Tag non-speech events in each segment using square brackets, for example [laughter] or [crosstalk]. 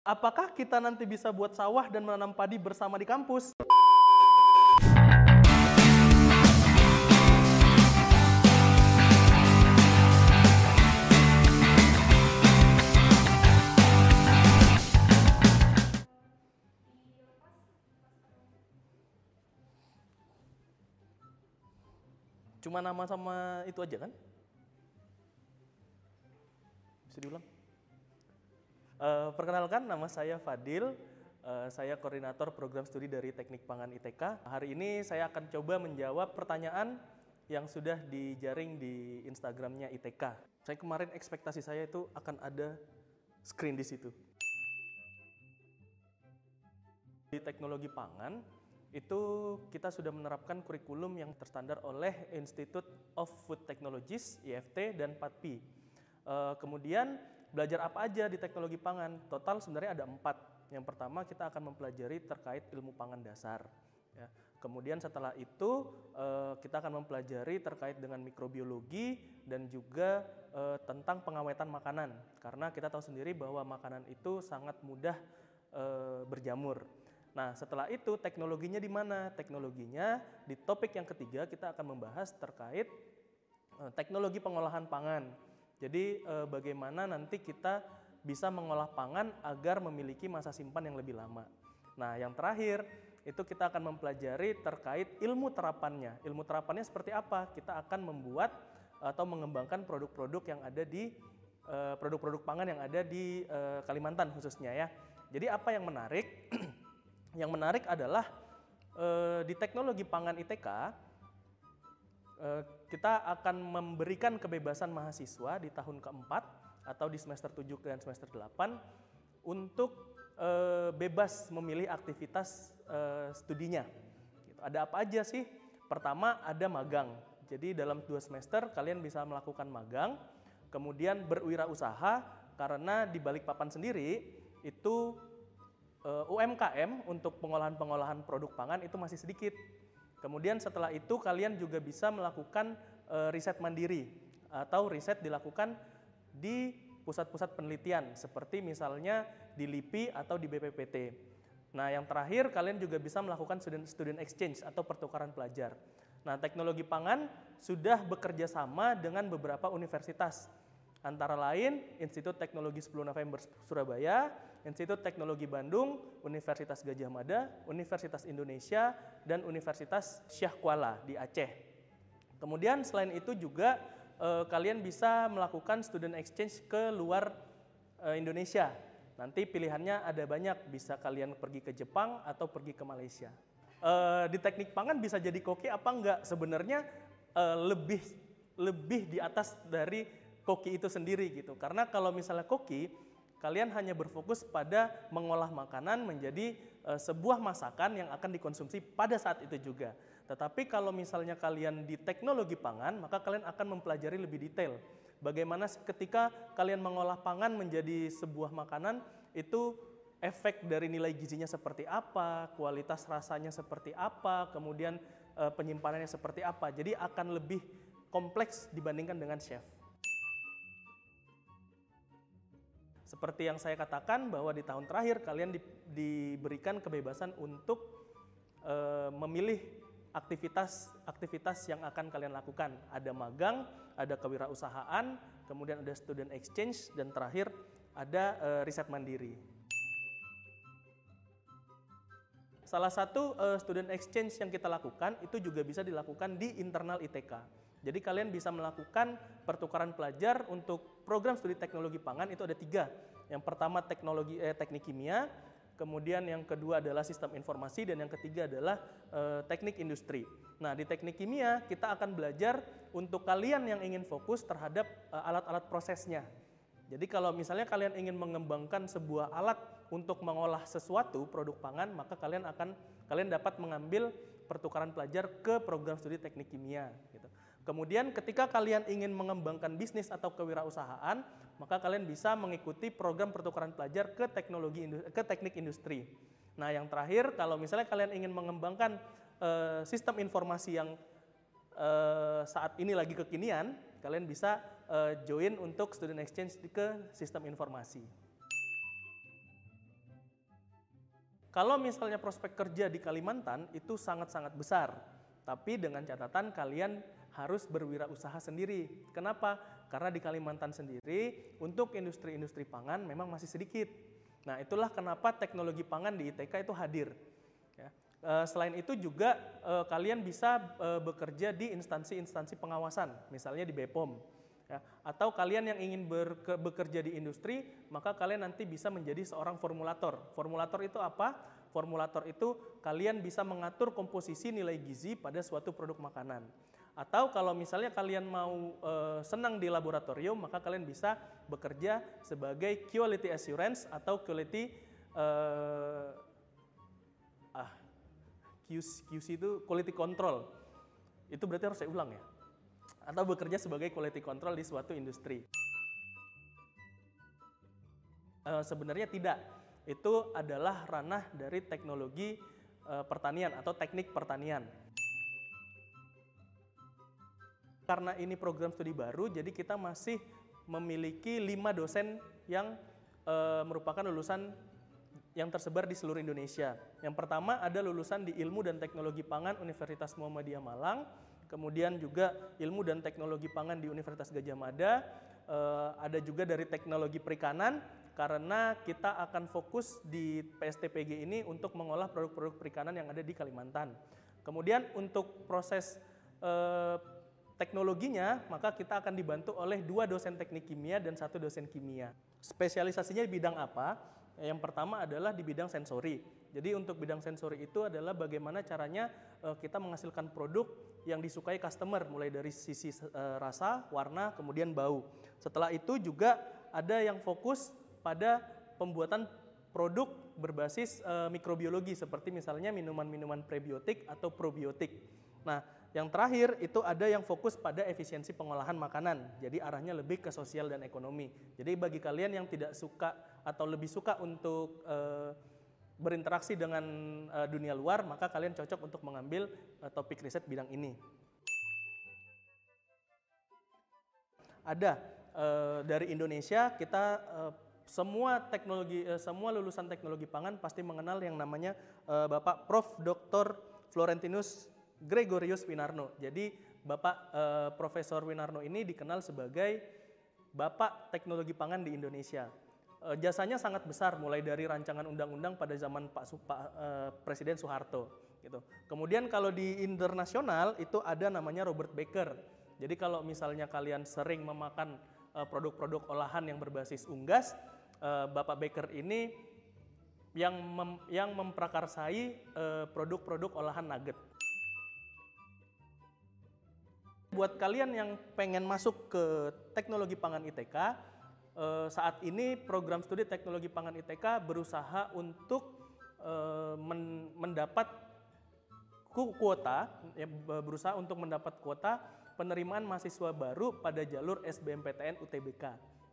Apakah kita nanti bisa buat sawah dan menanam padi bersama di kampus? Cuma nama sama itu aja kan? Bisa diulang? Eh, perkenalkan, nama saya Fadil. Eh, saya koordinator program studi dari Teknik Pangan ITK. Hari ini saya akan coba menjawab pertanyaan yang sudah dijaring di Instagramnya ITK. Saya kemarin ekspektasi saya itu akan ada screen di situ. Di teknologi pangan itu kita sudah menerapkan kurikulum yang terstandar oleh Institute of Food Technologies (IFT) dan PATPI. Eh, kemudian belajar apa aja di teknologi pangan? Total sebenarnya ada empat. Yang pertama kita akan mempelajari terkait ilmu pangan dasar. Ya. Kemudian setelah itu eh, kita akan mempelajari terkait dengan mikrobiologi dan juga eh, tentang pengawetan makanan. Karena kita tahu sendiri bahwa makanan itu sangat mudah eh, berjamur. Nah, setelah itu teknologinya di mana? Teknologinya di topik yang ketiga kita akan membahas terkait teknologi pengolahan pangan. Jadi eh, bagaimana nanti kita bisa mengolah pangan agar memiliki masa simpan yang lebih lama. Nah, yang terakhir itu kita akan mempelajari terkait ilmu terapannya. Ilmu terapannya seperti apa? Kita akan membuat atau mengembangkan produk-produk yang ada di eh, produk-produk pangan yang ada di eh, Kalimantan khususnya ya. Jadi apa yang menarik? [clears throat] yang menarik adalah di teknologi pangan ITK kita akan memberikan kebebasan mahasiswa di tahun keempat atau di semester 7 dan semester 8 untuk eh, bebas memilih aktivitas eh, studinya. Gitu. Ada apa aja sih? Pertama ada magang. Jadi dalam dua semester kalian bisa melakukan magang, kemudian berwirausaha karena di Balikpapan sendiri itu eh, UMKM untuk pengolahan-pengolahan produk pangan itu masih sedikit. Kemudian setelah itu kalian juga bisa melakukan uh, riset mandiri atau riset dilakukan di pusat-pusat penelitian seperti misalnya di LIPI atau di BPPT. Nah, yang terakhir kalian juga bisa melakukan student student exchange atau pertukaran pelajar. Nah, teknologi pangan sudah bekerja sama dengan beberapa universitas antara lain Institut Teknologi 10 November Surabaya, Institut Teknologi Bandung, Universitas Gajah Mada, Universitas Indonesia, dan Universitas Syah Kuala di Aceh. Kemudian selain itu juga eh, kalian bisa melakukan student exchange ke luar eh, Indonesia. Nanti pilihannya ada banyak, bisa kalian pergi ke Jepang atau pergi ke Malaysia. Eh, di teknik pangan bisa jadi koki apa enggak? Sebenarnya eh, lebih lebih di atas dari koki itu sendiri gitu. Karena kalau misalnya koki, kalian hanya berfokus pada mengolah makanan menjadi e, sebuah masakan yang akan dikonsumsi pada saat itu juga. Tetapi kalau misalnya kalian di teknologi pangan, maka kalian akan mempelajari lebih detail. Bagaimana ketika kalian mengolah pangan menjadi sebuah makanan, itu efek dari nilai gizinya seperti apa, kualitas rasanya seperti apa, kemudian e, penyimpanannya seperti apa. Jadi akan lebih kompleks dibandingkan dengan chef. Seperti yang saya katakan bahwa di tahun terakhir kalian di, diberikan kebebasan untuk e, memilih aktivitas-aktivitas yang akan kalian lakukan. Ada magang, ada kewirausahaan, kemudian ada student exchange dan terakhir ada e, riset mandiri. Salah satu e, student exchange yang kita lakukan itu juga bisa dilakukan di internal ITK. Jadi kalian bisa melakukan pertukaran pelajar untuk program studi teknologi pangan itu ada tiga. Yang pertama teknologi eh, teknik kimia, kemudian yang kedua adalah sistem informasi dan yang ketiga adalah eh, teknik industri. Nah di teknik kimia kita akan belajar untuk kalian yang ingin fokus terhadap eh, alat-alat prosesnya. Jadi kalau misalnya kalian ingin mengembangkan sebuah alat untuk mengolah sesuatu produk pangan, maka kalian akan kalian dapat mengambil pertukaran pelajar ke program studi teknik kimia. Kemudian ketika kalian ingin mengembangkan bisnis atau kewirausahaan, maka kalian bisa mengikuti program pertukaran pelajar ke teknologi ke teknik industri. Nah, yang terakhir kalau misalnya kalian ingin mengembangkan uh, sistem informasi yang uh, saat ini lagi kekinian, kalian bisa uh, join untuk student exchange ke sistem informasi. Kalau misalnya prospek kerja di Kalimantan itu sangat-sangat besar, tapi dengan catatan kalian harus berwirausaha sendiri. Kenapa? Karena di Kalimantan sendiri untuk industri-industri pangan memang masih sedikit. Nah, itulah kenapa teknologi pangan di ITK itu hadir. Ya. E, selain itu juga e, kalian bisa e, bekerja di instansi-instansi pengawasan, misalnya di BPOM. Ya. Atau kalian yang ingin berke, bekerja di industri, maka kalian nanti bisa menjadi seorang formulator. Formulator itu apa? Formulator itu kalian bisa mengatur komposisi nilai gizi pada suatu produk makanan. Atau kalau misalnya kalian mau e, senang di laboratorium, maka kalian bisa bekerja sebagai quality assurance atau quality e, ah QC, QC itu quality control. Itu berarti harus saya ulang ya atau bekerja sebagai quality control di suatu industri. Uh, sebenarnya tidak, itu adalah ranah dari teknologi uh, pertanian atau teknik pertanian. Karena ini program studi baru, jadi kita masih memiliki lima dosen yang uh, merupakan lulusan yang tersebar di seluruh Indonesia. Yang pertama ada lulusan di Ilmu dan Teknologi Pangan Universitas Muhammadiyah Malang, kemudian juga ilmu dan teknologi pangan di Universitas Gajah Mada, uh, ada juga dari teknologi perikanan karena kita akan fokus di PSTPG ini untuk mengolah produk-produk perikanan yang ada di Kalimantan. Kemudian untuk proses uh, teknologinya, maka kita akan dibantu oleh dua dosen teknik kimia dan satu dosen kimia. Spesialisasinya di bidang apa? Yang pertama adalah di bidang sensori. Jadi untuk bidang sensori itu adalah bagaimana caranya uh, kita menghasilkan produk yang disukai customer mulai dari sisi uh, rasa, warna, kemudian bau. Setelah itu juga ada yang fokus pada pembuatan produk berbasis uh, mikrobiologi seperti misalnya minuman-minuman prebiotik atau probiotik. Nah, yang terakhir itu ada yang fokus pada efisiensi pengolahan makanan. Jadi arahnya lebih ke sosial dan ekonomi. Jadi bagi kalian yang tidak suka atau lebih suka untuk uh, berinteraksi dengan uh, dunia luar, maka kalian cocok untuk mengambil uh, topik riset bidang ini. Ada uh, dari Indonesia kita uh, semua teknologi uh, semua lulusan teknologi pangan pasti mengenal yang namanya uh, Bapak Prof Dr. Florentinus Gregorius Winarno. Jadi Bapak uh, Profesor Winarno ini dikenal sebagai Bapak Teknologi Pangan di Indonesia uh, jasanya sangat besar mulai dari rancangan undang-undang pada zaman Pak, Pak uh, Presiden Soeharto gitu. Kemudian kalau di internasional itu ada namanya Robert Baker. Jadi kalau misalnya kalian sering memakan uh, produk-produk olahan yang berbasis unggas, uh, Bapak Baker ini yang mem, yang memprakarsai produk-produk olahan nugget. Buat kalian yang pengen masuk ke teknologi pangan ITK, eh, saat ini program studi teknologi pangan ITK berusaha untuk eh, men mendapat kuota, ya, berusaha untuk mendapat kuota penerimaan mahasiswa baru pada jalur SBMPTN UTBK.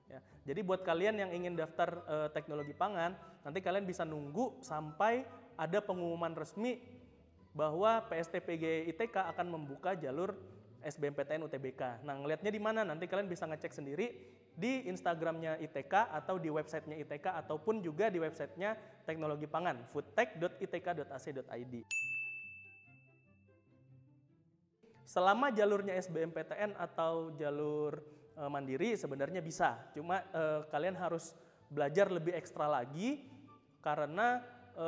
Ya. Jadi buat kalian yang ingin daftar eh, teknologi pangan, nanti kalian bisa nunggu sampai ada pengumuman resmi bahwa PSTPG ITK akan membuka jalur SBMPTN UTBK. Nah, ngelihatnya di mana? Nanti kalian bisa ngecek sendiri di Instagramnya ITK atau di websitenya ITK ataupun juga di websitenya Teknologi Pangan foodtech.itk.ac.id. Selama jalurnya SBMPTN atau jalur e, mandiri sebenarnya bisa, cuma e, kalian harus belajar lebih ekstra lagi karena e,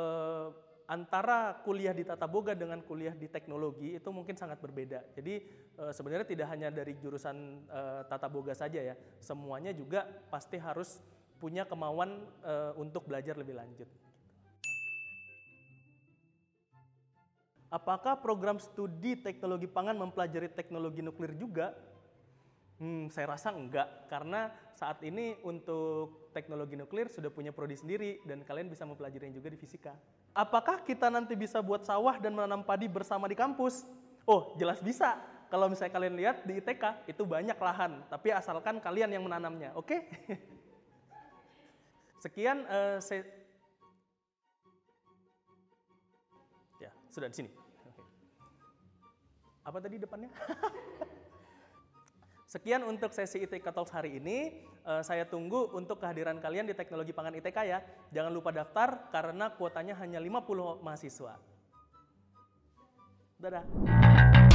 antara kuliah di tata boga dengan kuliah di teknologi itu mungkin sangat berbeda. Jadi e, sebenarnya tidak hanya dari jurusan e, tata boga saja ya, semuanya juga pasti harus punya kemauan e, untuk belajar lebih lanjut. Apakah program studi teknologi pangan mempelajari teknologi nuklir juga? Hmm, saya rasa enggak, karena saat ini untuk teknologi nuklir sudah punya prodi sendiri dan kalian bisa mempelajarinya juga di fisika. Apakah kita nanti bisa buat sawah dan menanam padi bersama di kampus? Oh, jelas bisa. Kalau misalnya kalian lihat di ITK, itu banyak lahan, tapi asalkan kalian yang menanamnya, oke? Okay? [laughs] Sekian uh, saya Ya, sudah di sini. Apa tadi depannya? [laughs] Sekian untuk sesi ITK Talks hari ini. Uh, saya tunggu untuk kehadiran kalian di Teknologi Pangan ITK ya. Jangan lupa daftar karena kuotanya hanya 50 mahasiswa. Dadah.